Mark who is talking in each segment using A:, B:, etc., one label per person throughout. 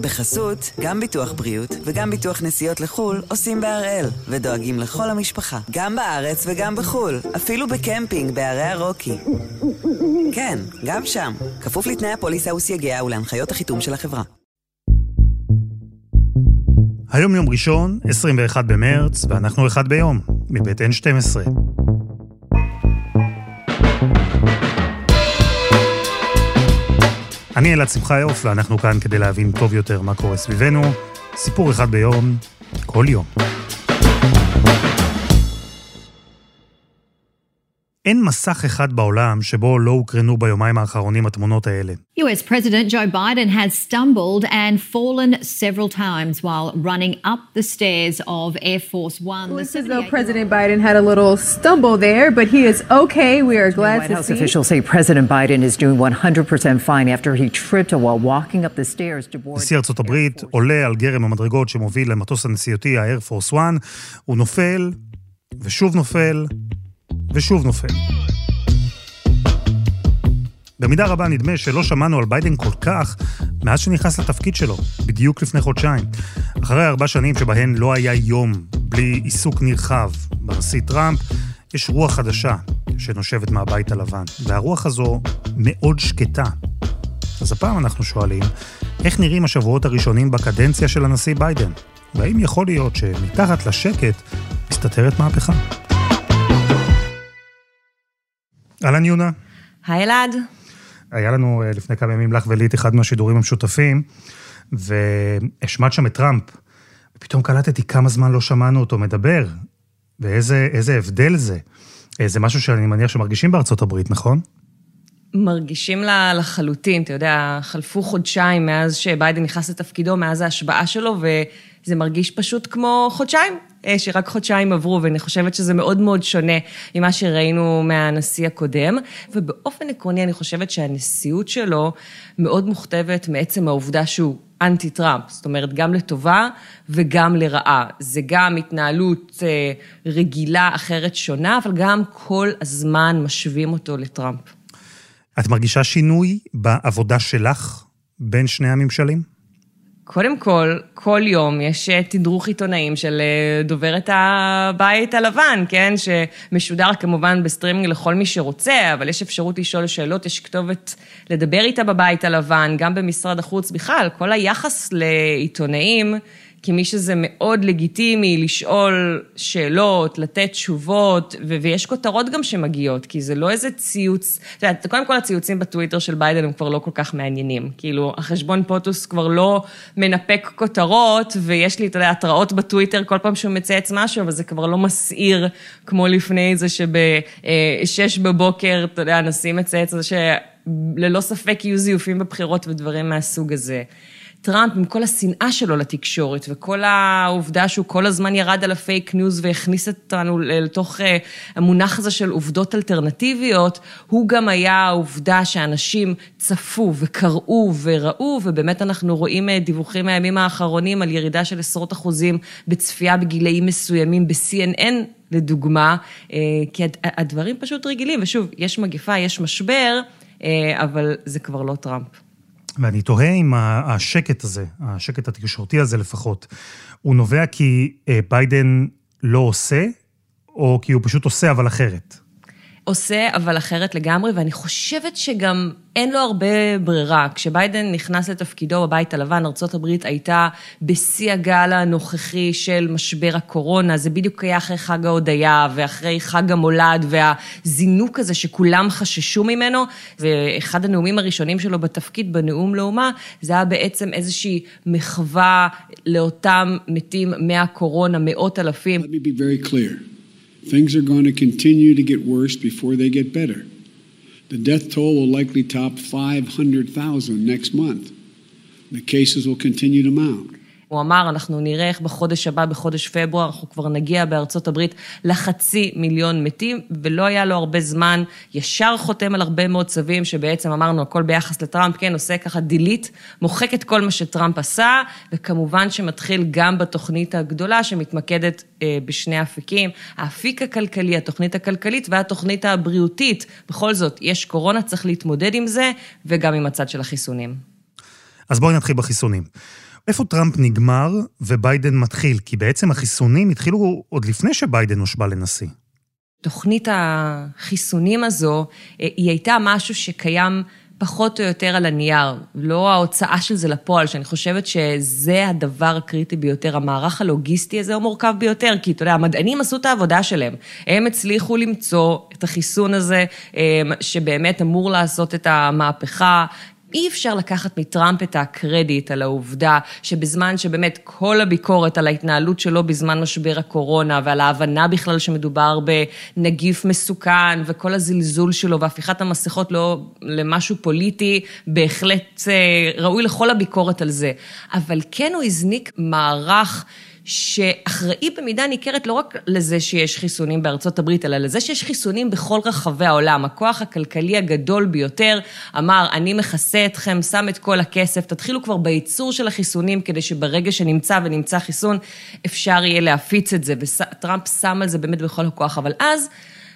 A: בחסות, גם ביטוח בריאות וגם ביטוח נסיעות לחו"ל עושים בהראל, ודואגים לכל המשפחה, גם בארץ וגם בחו"ל, אפילו בקמפינג בערי הרוקי. כן, גם שם, כפוף לתנאי הפוליסה וסייגיה ולהנחיות החיתום של החברה.
B: היום יום ראשון, 21 במרץ, ואנחנו אחד ביום, מבית N12. אני אלעד שמחיוף, ואנחנו כאן כדי להבין טוב יותר מה קורה סביבנו. סיפור אחד ביום, כל יום. אין מסך אחד בעולם שבו לא הוקרנו ביומיים האחרונים התמונות האלה.
C: US President Joe Biden has stumbled and fallen several times while running up the stairs of Air Force One.
D: Looks as though President Biden had a little stumble there, but he is okay. We are glad
E: White
D: to
E: House
D: see.
E: officials say President Biden is doing 100% fine after he tripped while walking up the stairs to board.
B: נשיא ארצות הברית עולה על גרם המדרגות שמוביל למטוס הנשיאותי ה-Air Force One, הוא נופל, ושוב נופל, ושוב נופל. במידה רבה נדמה שלא שמענו על ביידן כל כך מאז שנכנס לתפקיד שלו, בדיוק לפני חודשיים. אחרי ארבע שנים שבהן לא היה יום בלי עיסוק נרחב בנשיא טראמפ, יש רוח חדשה שנושבת מהבית הלבן, והרוח הזו מאוד שקטה. אז הפעם אנחנו שואלים, איך נראים השבועות הראשונים בקדנציה של הנשיא ביידן? והאם יכול להיות שמתחת לשקט מסתתרת מהפכה? אהלן יונה.
F: היי אלעד.
B: היה לנו אה, לפני כמה ימים לך ולי את אחד מהשידורים המשותפים, והשמעת שם את טראמפ. ופתאום קלטתי כמה זמן לא שמענו אותו מדבר, ואיזה איזה הבדל זה. אה, זה משהו שאני מניח שמרגישים בארצות הברית, נכון?
F: מרגישים לה לחלוטין, אתה יודע, חלפו חודשיים מאז שביידן נכנס לתפקידו, מאז ההשבעה שלו, וזה מרגיש פשוט כמו חודשיים, שרק חודשיים עברו, ואני חושבת שזה מאוד מאוד שונה ממה שראינו מהנשיא הקודם. ובאופן עקרוני, אני חושבת שהנשיאות שלו מאוד מוכתבת מעצם העובדה שהוא אנטי טראמפ, זאת אומרת, גם לטובה וגם לרעה. זה גם התנהלות אה, רגילה אחרת שונה, אבל גם כל הזמן משווים אותו לטראמפ.
B: את מרגישה שינוי בעבודה שלך בין שני הממשלים?
F: קודם כל, כל יום יש אה, תדרוך עיתונאים של אה, דוברת הבית הלבן, כן? שמשודר כמובן בסטרימינג לכל מי שרוצה, אבל יש אפשרות לשאול שאלות, יש כתובת לדבר איתה בבית הלבן, גם במשרד החוץ בכלל. כל היחס לעיתונאים, כמי שזה מאוד לגיטימי לשאול שאלות, לתת תשובות, ו- ויש כותרות גם שמגיעות, כי זה לא איזה ציוץ, את יודעת, קודם כל הציוצים בטוויטר של ביידן הם כבר לא כל כך מעניינים. כאילו, החשבון POTUS כבר לא מנפק כותרות, ויש לי, אתה יודע, התראות בטוויטר כל פעם שהוא מצייץ משהו, אבל זה כבר לא מסעיר כמו לפני זה שבשש בבוקר, אתה יודע, הנשיא מצייץ זה שללא ספק יהיו זיופים בבחירות ודברים מהסוג הזה. טראמפ, עם כל השנאה שלו לתקשורת, וכל העובדה שהוא כל הזמן ירד על ה fake news והכניס אותנו לתוך אה, המונח הזה של עובדות אלטרנטיביות, הוא גם היה העובדה שאנשים צפו וקראו וראו, ובאמת אנחנו רואים אה, דיווחים מהימים האחרונים על ירידה של עשרות אחוזים בצפייה בגילאים מסוימים ב-CNN. לדוגמה, אה, כי הדברים פשוט רגילים, ושוב, יש מגפה, יש משבר, אבל זה כבר לא טראמפ.
B: ואני תוהה אם השקט הזה, השקט התקשורתי הזה לפחות, הוא נובע כי אה, ביידן לא עושה, או כי הוא פשוט עושה אבל אחרת?
F: עושה, אבל אחרת לגמרי, ואני חושבת שגם אין לו הרבה ברירה. כשביידן נכנס לתפקידו בבית הלבן, ארה"ב הייתה בשיא הגל הנוכחי של משבר הקורונה, זה בדיוק היה אחרי חג ההודיה ואחרי חג המולד והזינוק הזה שכולם חששו ממנו, ואחד הנאומים הראשונים שלו בתפקיד, בנאום לאומה, זה היה בעצם איזושהי מחווה לאותם מתים מהקורונה, מאות אלפים.
G: Let me be very clear. Things are going to continue to get worse before they get better. The death toll will likely top 500,000 next month. The cases will continue to mount.
F: הוא אמר, אנחנו נראה איך בחודש הבא, בחודש פברואר, אנחנו כבר נגיע בארצות הברית לחצי מיליון מתים, ולא היה לו הרבה זמן, ישר חותם על הרבה מאוד צווים, שבעצם אמרנו, הכל ביחס לטראמפ, כן, עושה ככה דילית, מוחק את כל מה שטראמפ עשה, וכמובן שמתחיל גם בתוכנית הגדולה, שמתמקדת אה, בשני אפיקים, האפיק הכלכלי, התוכנית הכלכלית והתוכנית הבריאותית. בכל זאת, יש קורונה, צריך להתמודד עם זה, וגם עם הצד של החיסונים.
B: אז בואי נתחיל בחיסונים. איפה טראמפ נגמר וביידן מתחיל? כי בעצם החיסונים התחילו עוד לפני שביידן הושבע לנשיא.
F: תוכנית החיסונים הזו, אה, היא הייתה משהו שקיים פחות או יותר על הנייר, לא ההוצאה של זה לפועל, שאני חושבת שזה הדבר הקריטי ביותר. המערך הלוגיסטי הזה הוא מורכב ביותר, כי אתה יודע, המדענים עשו את העבודה שלהם. הם הצליחו למצוא את החיסון הזה, אה, שבאמת אמור לעשות את המהפכה. אי אפשר לקחת מטראמפ את הקרדיט על העובדה שבזמן שבאמת כל הביקורת על ההתנהלות שלו בזמן משבר הקורונה ועל ההבנה בכלל שמדובר בנגיף מסוכן וכל הזלזול שלו והפיכת המסכות לא למשהו פוליטי, בהחלט אה, ראוי לכל הביקורת על זה. אבל כן הוא הזניק מערך שאחראי במידה ניכרת לא רק לזה שיש חיסונים בארצות הברית, אלא לזה שיש חיסונים בכל רחבי העולם. הכוח הכלכלי הגדול ביותר אמר, אני מכסה אתכם, שם את כל הכסף, תתחילו כבר בייצור של החיסונים, כדי שברגע שנמצא ונמצא חיסון, אפשר יהיה להפיץ את זה, וטראמפ שם על זה באמת בכל הכוח. אבל אז...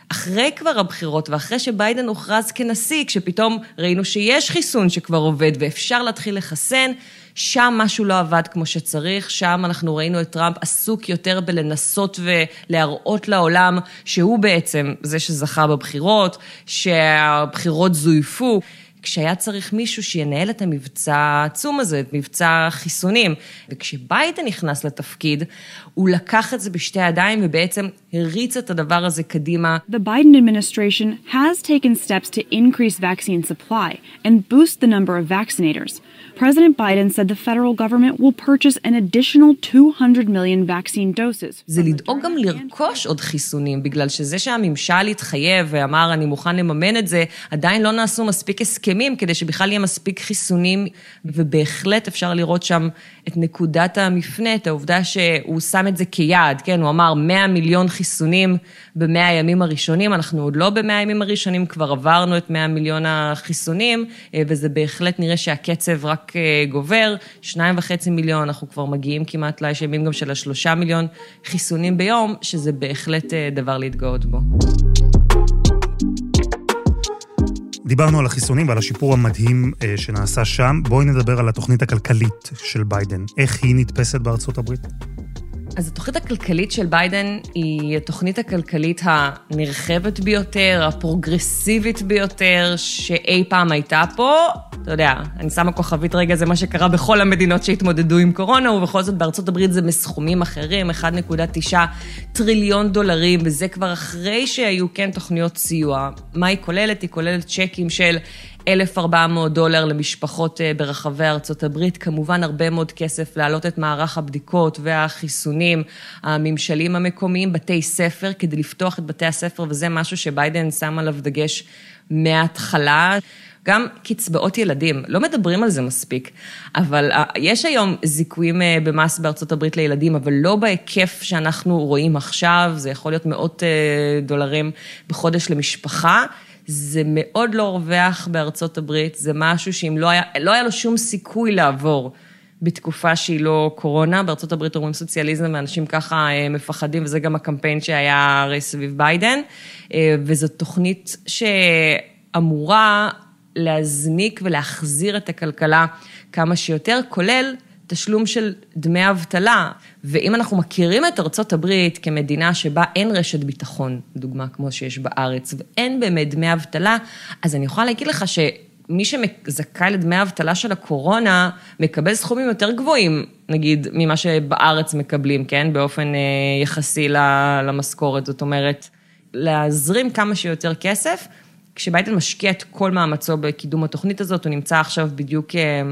F: אחרי כבר הבחירות ואחרי שביידן הוכרז כנשיא, כשפתאום ראינו שיש חיסון שכבר עובד ואפשר להתחיל לחסן, שם משהו לא עבד כמו שצריך, שם אנחנו ראינו את טראמפ עסוק יותר בלנסות ולהראות לעולם שהוא בעצם זה שזכה בבחירות, שהבחירות זויפו. כשהיה צריך מישהו שינהל את המבצע העצום הזה, את מבצע החיסונים. וכשביידן נכנס לתפקיד, הוא לקח את זה בשתי ידיים ובעצם הריץ את הדבר הזה קדימה.
H: The Biden administration has taken steps to increase vaccine supply and boost the number of vaccinators. President Biden said the federal government will purchase an additional 200 million vaccine doses.
F: זה לדאוג גם לרכוש עוד חיסונים, בגלל שזה שהממשל התחייב ואמר, אני מוכן לממן את זה, עדיין לא נעשו מספיק הסכמים כדי שבכלל יהיה מספיק חיסונים, ובהחלט אפשר לראות שם את נקודת המפנה, את העובדה שהוא שם את זה כיעד, כן? הוא אמר 100 מיליון חיסונים ב-100 הימים הראשונים, אנחנו עוד לא ב-100 הימים הראשונים, כבר עברנו את 100 מיליון החיסונים, אה, וזה בהחלט נראה שהקצב רק אה, גובר, שניים וחצי מיליון, אנחנו כבר מגיעים כמעט לימים גם של השלושה מיליון חיסונים ביום, שזה בהחלט אה, דבר להתגאות בו.
B: דיברנו על החיסונים ועל השיפור המדהים שנעשה שם. בואי נדבר על התוכנית הכלכלית של ביידן. איך היא נתפסת בארצות הברית?
F: אז התוכנית הכלכלית של ביידן היא התוכנית הכלכלית הנרחבת ביותר, הפרוגרסיבית ביותר שאי פעם הייתה פה. אתה יודע, אני שמה כוכבית רגע, זה מה שקרה בכל המדינות שהתמודדו עם קורונה, ובכל זאת בארצות הברית זה מסכומים אחרים, 1.9 טריליון דולרים, וזה כבר אחרי שהיו כן תוכניות סיוע. מה היא כוללת? היא כוללת צ'קים של 1,400 דולר למשפחות אה, ברחבי ארצות הברית, כמובן הרבה מאוד כסף להעלות את מערך הבדיקות והחיסונים, הממשלים המקומיים, בתי ספר, כדי לפתוח את בתי הספר, וזה משהו שביידן שם עליו דגש מההתחלה. גם קצבאות ילדים, לא מדברים על זה מספיק, אבל אה, יש היום זיכויים אה, במס בארצות הברית לילדים, אבל לא בהיקף שאנחנו רואים עכשיו, זה יכול להיות מאות דולרים בחודש למשפחה. זה מאוד לא רווח בארצות הברית, זה משהו שאם לא היה, לא היה לו שום סיכוי לעבור בתקופה שהיא לא קורונה, בארצות הברית אומרים סוציאליזם ואנשים ככה אה, מפחדים, וזה גם הקמפיין שהיה הרי סביב ביידן, אה, וזו תוכנית שאמורה להזניק ולהחזיר את הכלכלה כמה שיותר, כולל תשלום של דמי אבטלה. ואם אנחנו מכירים את ארצות הברית כמדינה שבה אין רשת ביטחון, דוגמה כמו שיש בארץ, ואין באמת דמי אבטלה, אז אני יכולה להגיד לך שמי שזכאי לדמי אבטלה של הקורונה, מקבל סכומים יותר גבוהים, נגיד, ממה שבארץ מקבלים, כן? באופן אה, יחסי למשכורת. זאת אומרת, להזרים כמה שיותר כסף. כשביידן משקיע את כל מאמצו בקידום התוכנית הזאת, הוא נמצא עכשיו בדיוק... אה,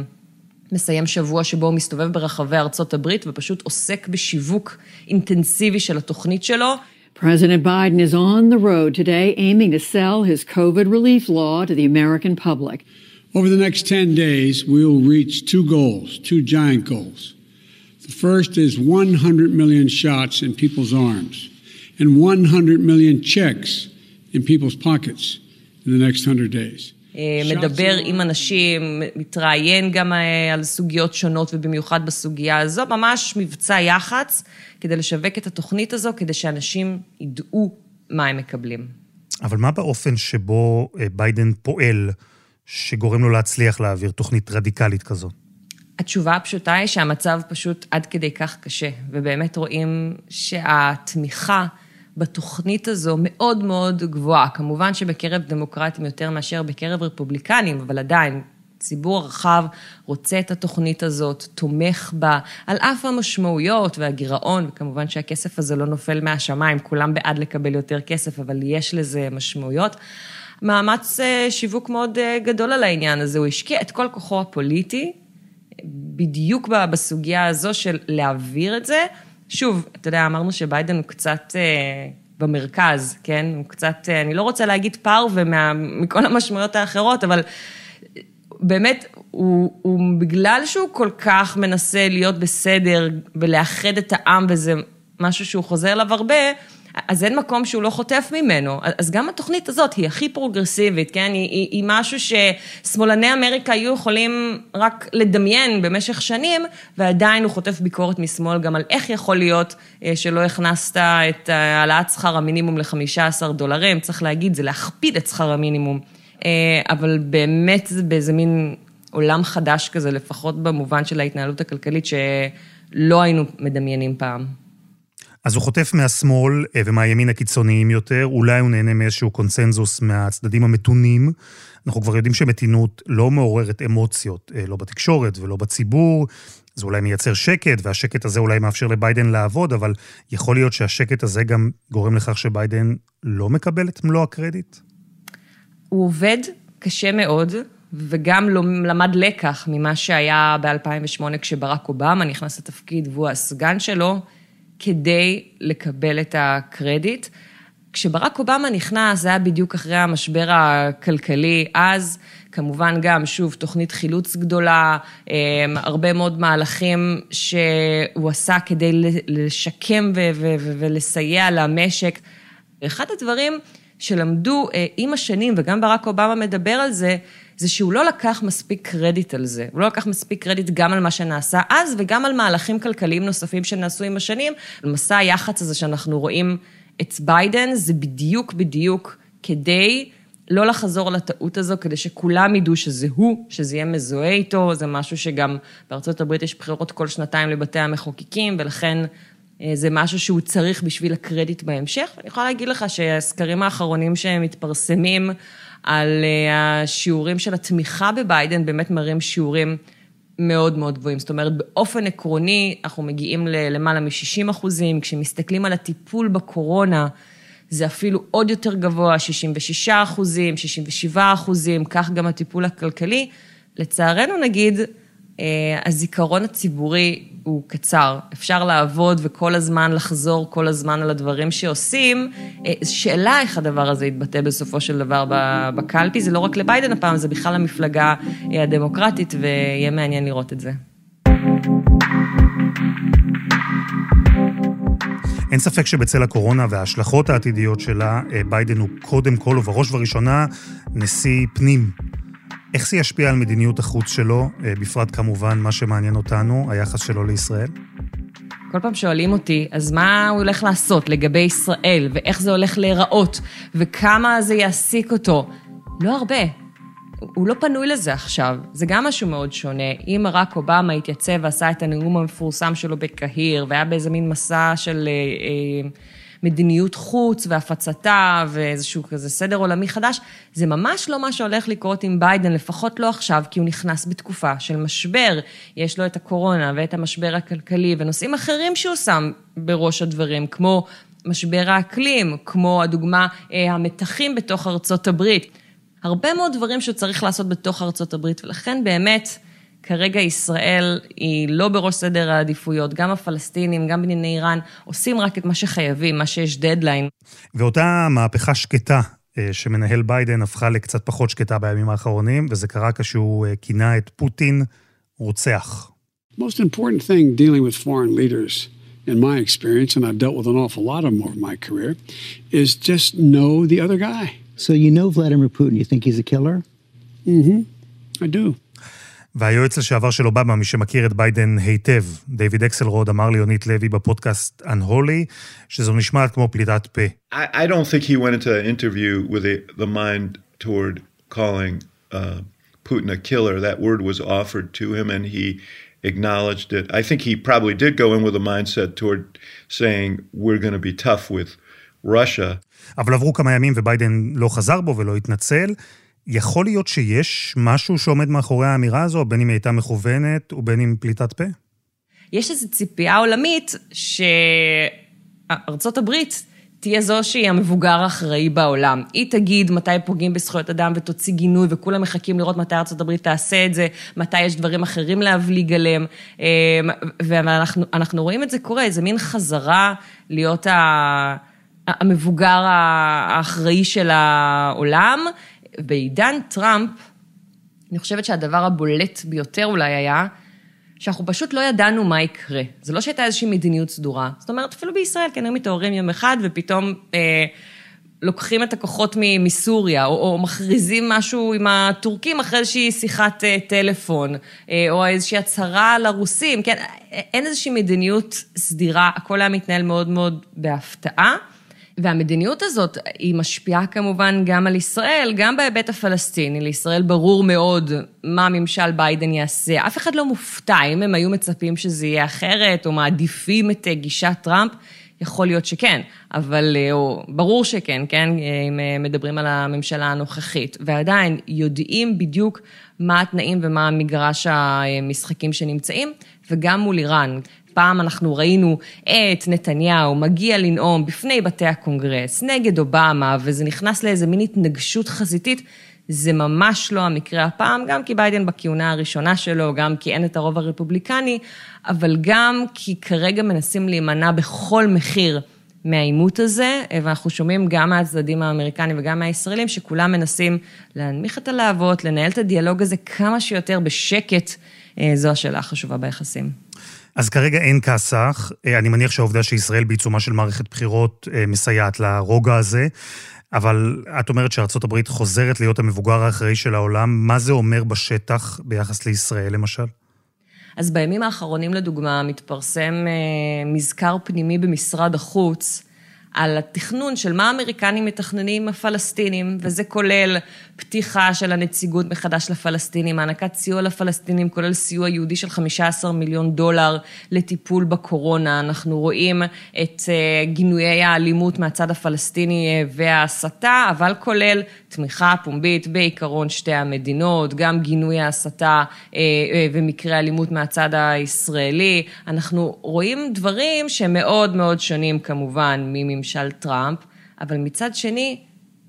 F: מסיים שבוע שבו הוא מסתובב ברחבי ארצות הברית ופשוט עוסק בשיווק אינטנסיבי של התוכנית שלו.
I: President Biden is on the road today aiming to sell his COVID relief law to the American public.
G: Over the next 10 days, we will reach two goals, two giant goals. The first is 100 million shots in people's arms and 100 million checks in people's pockets in the next 100 days.
F: מדבר עם אנשים, מתראיין גם על סוגיות שונות, ובמיוחד בסוגיה הזו, ממש מבצע יח"צ כדי לשווק את התוכנית הזו, כדי שאנשים ידעו מה הם מקבלים.
B: אבל מה באופן שבו ביידן פועל, שגורם לו להצליח להעביר תוכנית רדיקלית כזאת?
F: התשובה הפשוטה היא שהמצב פשוט עד כדי כך קשה, ובאמת רואים שהתמיכה בתוכנית הזו מאוד מאוד גבוהה. כמובן שבקרב דמוקרטים יותר מאשר בקרב רפובליקנים, אבל עדיין, הציבור הרחב רוצה את התוכנית הזאת, תומך בה, על אף המשמעויות והגירעון, וכמובן שהכסף הזה לא נופל מהשמיים, כולם בעד לקבל יותר כסף, אבל יש לזה משמעויות. מאמץ אה, שיווק מאוד אה, גדול על העניין הזה, הוא השקיע את כל כוחו הפוליטי, בדיוק בסוגיה הזו של להעביר את זה. שוב, אתה יודע, אמרנו שביידן הוא קצת אה, במרכז, כן? הוא קצת, אה, אני לא רוצה להגיד פרווה מכל המשמעויות האחרות, אבל באמת, הוא, הוא, בגלל שהוא כל כך מנסה להיות בסדר ולאחד את העם, וזה משהו שהוא חוזר אליו הרבה, אז אין מקום שהוא לא חוטף ממנו. אז גם התוכנית הזאת היא הכי פרוגרסיבית, כן? היא, היא, היא משהו ששמאלני אמריקה היו יכולים רק לדמיין במשך שנים, ועדיין הוא חוטף ביקורת משמאל גם על איך יכול להיות אה, שלא הכנסת את העלאת שכר המינימום ל-15 דולרים. צריך להגיד, זה להכפיל את שכר המינימום. אה, אבל באמת זה באיזה מין עולם חדש כזה, לפחות במובן של ההתנהלות הכלכלית, שלא היינו מדמיינים פעם.
B: אז הוא חוטף מהשמאל אה, ומהימין הקיצוניים יותר, אולי הוא נהנה מאיזשהו קונסנזוס מהצדדים המתונים. אנחנו כבר יודעים שמתינות לא מעוררת אמוציות, אה, לא בתקשורת ולא בציבור. זה אולי מייצר שקט, והשקט הזה אולי מאפשר לביידן לעבוד, אבל יכול להיות שהשקט הזה גם גורם לכך שביידן לא מקבל את מלוא הקרדיט?
F: הוא עובד קשה מאוד, וגם לא למד לקח ממה שהיה ב-2008 כשברק אובמה נכנס לתפקיד והוא הסגן שלו. כדי לקבל את הקרדיט. כשברק אובמה נכנס, זה היה בדיוק אחרי המשבר הכלכלי, אז כמובן גם, שוב, תוכנית חילוץ גדולה, אמ, הרבה מאוד מהלכים שהוא עשה כדי לשקם ולסייע למשק. אחד הדברים שלמדו אה, עם השנים, וגם ברק אובמה מדבר על זה, זה שהוא לא לקח מספיק קרדיט על זה. הוא לא לקח מספיק קרדיט גם על מה שנעשה אז, וגם על מהלכים כלכליים נוספים שנעשו עם השנים. מסע היח"צ הזה שאנחנו רואים את ביידן, זה בדיוק בדיוק כדי לא לחזור לטעות הזו, כדי שכולם ידעו שזה הוא, שזה יהיה מזוהה איתו, זה משהו שגם בארצות הברית יש בחירות כל שנתיים לבתי המחוקקים, ולכן אה, זה משהו שהוא צריך בשביל הקרדיט בהמשך. אני יכולה להגיד לך שהסקרים האחרונים שמתפרסמים, על אה, השיעורים של התמיכה בביידן, באמת מראים שיעורים מאוד מאוד גבוהים. זאת אומרת, באופן עקרוני, אנחנו מגיעים ללמעלה מ-60 אחוזים, כשמסתכלים על הטיפול בקורונה, זה אפילו עוד יותר גבוה, 66 אחוזים, 67 אחוזים, כך גם הטיפול הכלכלי. לצערנו נגיד, הזיכרון הציבורי הוא קצר. אפשר לעבוד וכל הזמן לחזור כל הזמן על הדברים שעושים. אה, שאלה איך הדבר הזה יתבטא בסופו של דבר בקלפי, זה לא רק לביידן הפעם, זה בכלל המפלגה אה, הדמוקרטית, ויהיה מעניין לראות את זה.
B: אין ספק שבצל הקורונה וההשלכות העתידיות שלה, ביידן הוא קודם כל ובראש ובראשונה נשיא פנים איך זה ישפיע על מדיניות החוץ שלו, אה, בפרט כמובן מה שמעניין אותנו, היחס שלו לישראל?
F: כל פעם שואלים אותי, אז מה הוא הולך לעשות לגבי ישראל, ואיך זה הולך להיראות, וכמה זה יעסיק אותו? לא הרבה. הוא לא פנוי לזה עכשיו, זה גם משהו מאוד שונה. אם ברק אובמה התייצב ועשה את הנאום המפורסם שלו בקהיר, והיה באיזה מין מסע של... אה, אה, מדיניות חוץ והפצתה ואיזשהו כזה סדר עולמי חדש, זה ממש לא מה שהולך לקרות עם ביידן, לפחות לא עכשיו, כי הוא נכנס בתקופה של משבר. יש לו את הקורונה ואת המשבר הכלכלי ונושאים אחרים שהוא שם בראש הדברים, כמו משבר האקלים, כמו הדוגמה, אה, המתחים בתוך ארצות הברית. הרבה מאוד דברים שצריך לעשות בתוך ארצות הברית, ולכן באמת, כרגע ישראל היא לא בראש סדר העדיפויות, גם הפלסטינים, גם בענייני איראן, עושים רק את מה שחייבים, מה שיש דדליין.
B: ואותה מהפכה שקטה אה, שמנהל ביידן הפכה לקצת פחות שקטה בימים האחרונים, וזה קרה כשהוא אה, כינה את פוטין רוצח.
G: Most important thing dealing with foreign leaders, in my experience, and I've dealt with an awful lot of them over my career, is just know the other guy.
J: So you know Vladimir Putin, you think he's a killer?
G: Mm-hmm, I do.
B: והיועץ לשעבר של אובמה, מי שמכיר את ביידן היטב, דיוויד אקסלרוד, אמר ליונית לוי בפודקאסט Unholy, שזו נשמעת כמו פליטת פה.
K: I, I don't think he went into an interview with the, the mind toward calling uh, Putin a killer. That word was offered to him and he acknowledged it. I think he probably did go in with a mindset toward saying, we're going to be tough with Russia.
B: אבל עברו כמה ימים וביידן לא חזר בו ולא התנצל. יכול להיות שיש משהו שעומד מאחורי האמירה הזו, בין אם היא הייתה מכוונת ובין אם פליטת פה?
F: יש איזו ציפייה עולמית שארצות הברית תהיה זו שהיא המבוגר האחראי בעולם. היא תגיד מתי פוגעים בזכויות אדם ותוציא גינוי, וכולם מחכים לראות מתי ארה"ב תעשה את זה, מתי יש דברים אחרים להבליג עליהם. ואנחנו רואים את זה קורה, איזה מין חזרה להיות המבוגר האחראי של העולם. בעידן טראמפ, אני חושבת שהדבר הבולט ביותר אולי היה, שאנחנו פשוט לא ידענו מה יקרה. זה לא שהייתה איזושהי מדיניות סדורה. זאת אומרת, אפילו בישראל, כן, היו מתעוררים יום אחד ופתאום אה, לוקחים את הכוחות מסוריה, או, או מכריזים משהו עם הטורקים אחרי איזושהי שיחת אה, טלפון, אה, או איזושהי הצהרה לרוסים, כן, אין איזושהי מדיניות סדירה, הכל היה מתנהל מאוד מאוד בהפתעה. והמדיניות הזאת, היא משפיעה כמובן גם על ישראל, גם בהיבט הפלסטיני. לישראל ברור מאוד מה ממשל ביידן יעשה. אף אחד לא מופתע, אם הם היו מצפים שזה יהיה אחרת, או מעדיפים את גישת טראמפ, יכול להיות שכן, אבל או, ברור שכן, כן, אם מדברים על הממשלה הנוכחית. ועדיין יודעים בדיוק מה התנאים ומה מגרש המשחקים שנמצאים, וגם מול איראן. פעם אנחנו ראינו את נתניהו מגיע לנאום בפני בתי הקונגרס נגד אובמה, וזה נכנס לאיזה מין התנגשות חזיתית. זה ממש לא המקרה הפעם, גם כי ביידן בכהונה הראשונה שלו, גם כי אין את הרוב הרפובליקני, אבל גם כי כרגע מנסים להימנע בכל מחיר מהעימות הזה, ואנחנו שומעים גם מהצדדים האמריקנים וגם מהישראלים, שכולם מנסים להנמיך את הלהבות, לנהל את הדיאלוג הזה כמה שיותר בשקט, זו השאלה החשובה ביחסים.
B: אז כרגע אין כסח, אני מניח שהעובדה שישראל בעיצומה של מערכת בחירות מסייעת לרוגע הזה, אבל את אומרת שארצות הברית חוזרת להיות המבוגר האחראי של העולם, מה זה אומר בשטח ביחס לישראל למשל?
F: אז בימים האחרונים לדוגמה מתפרסם מזכר פנימי במשרד החוץ, על התכנון של מה האמריקנים מתכננים עם הפלסטינים, וזה כולל פתיחה של הנציגות מחדש לפלסטינים, הענקת סיוע לפלסטינים, כולל סיוע יהודי של 15 מיליון דולר לטיפול בקורונה. אנחנו רואים את גינויי האלימות מהצד הפלסטיני וההסתה, אבל כולל תמיכה פומבית בעיקרון שתי המדינות, גם גינוי ההסתה ומקרי אלימות מהצד הישראלי. אנחנו רואים דברים שמאוד מאוד שונים כמובן מממשל טראמפ, אבל מצד שני,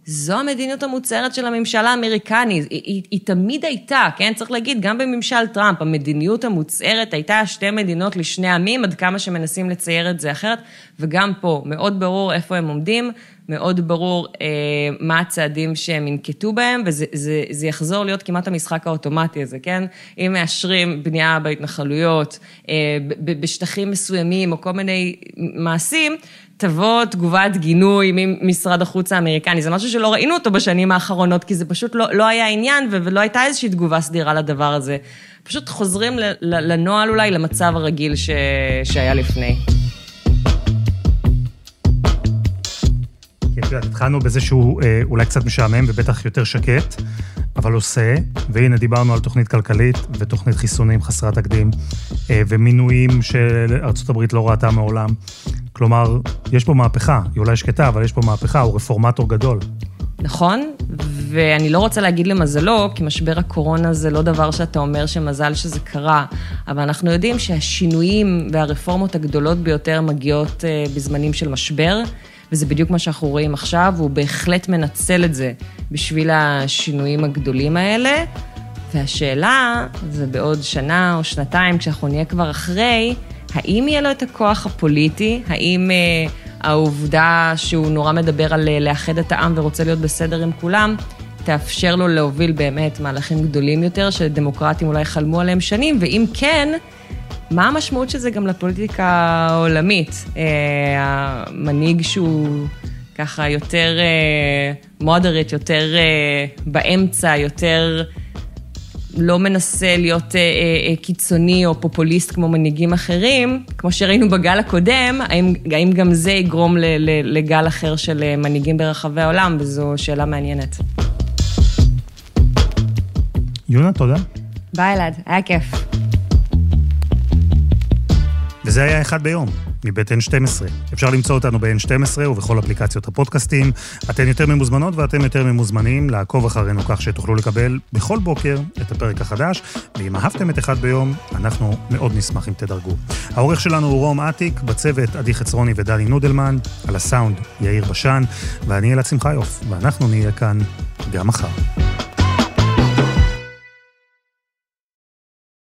F: זו המדיניות המוצהרת של הממשל האמריקני, היא, היא, היא תמיד הייתה, כן? צריך להגיד, גם בממשל טראמפ, המדיניות המוצהרת הייתה שתי מדינות לשני עמים, עד כמה שמנסים לצייר את זה אחרת, וגם פה, מאוד ברור איפה הם עומדים, מאוד ברור אה, מה הצעדים שהם ינקטו בהם, וזה זה, זה יחזור להיות כמעט המשחק האוטומטי הזה, כן? אם מאשרים בנייה בהתנחלויות, אה, בשטחים מסוימים, או כל מיני מעשים, תבוא תגובת גינוי ממשרד החוץ האמריקני, זה משהו שלא ראינו אותו בשנים האחרונות, כי זה פשוט לא, לא היה עניין ולא הייתה איזושהי תגובה סדירה לדבר הזה. פשוט חוזרים לנוהל אולי, למצב הרגיל ש... שהיה לפני.
B: כן, התחלנו בזה שהוא אולי קצת משעמם ובטח יותר שקט, אבל עושה, והנה דיברנו על תוכנית כלכלית ותוכנית חיסונים חסרת תקדים, ומינויים שארצות הברית לא ראתה מעולם. כלומר, יש פה מהפכה, היא אולי שקטה, אבל יש פה מהפכה, הוא רפורמטור גדול.
F: נכון, ואני לא רוצה להגיד למזלו, כי משבר הקורונה זה לא דבר שאתה אומר שמזל שזה קרה, אבל אנחנו יודעים שהשינויים והרפורמות הגדולות ביותר מגיעות בזמנים של משבר, וזה בדיוק מה שאנחנו רואים עכשיו, והוא בהחלט מנצל את זה בשביל השינויים הגדולים האלה. והשאלה, זה בעוד שנה או שנתיים, כשאנחנו נהיה כבר אחרי, האם יהיה לו את הכוח הפוליטי? האם אה, העובדה שהוא נורא מדבר על לאחד את העם ורוצה להיות בסדר עם כולם, תאפשר לו להוביל באמת מהלכים גדולים יותר, שדמוקרטים אולי חלמו עליהם שנים, ואם כן, מה המשמעות של זה גם לפוליטיקה העולמית? אה, המנהיג שהוא ככה יותר מודרט, יותר אה, באמצע, יותר... לא מנסה להיות אה, אה, קיצוני או פופוליסט כמו מנהיגים אחרים, כמו שראינו בגל הקודם, האם, האם גם זה יגרום ל, ל, לגל אחר של מנהיגים ברחבי העולם, וזו שאלה מעניינת.
B: יונה, תודה.
F: ביי אלעד, היה כיף.
B: וזה היה אחד ביום, מבית N12. אפשר למצוא אותנו ב-N12 ובכל אפליקציות הפודקאסטים. אתן יותר ממוזמנות ואתם יותר ממוזמנים לעקוב אחרינו כך שתוכלו לקבל בכל בוקר את הפרק החדש, ואם אהבתם את אחד ביום, אנחנו מאוד נשמח אם תדרגו. העורך שלנו הוא רום אטיק, בצוות עדי חצרוני ודני נודלמן, על הסאונד יאיר בשן, ואני אלעד שמחיוף, ואנחנו נהיה כאן גם מחר.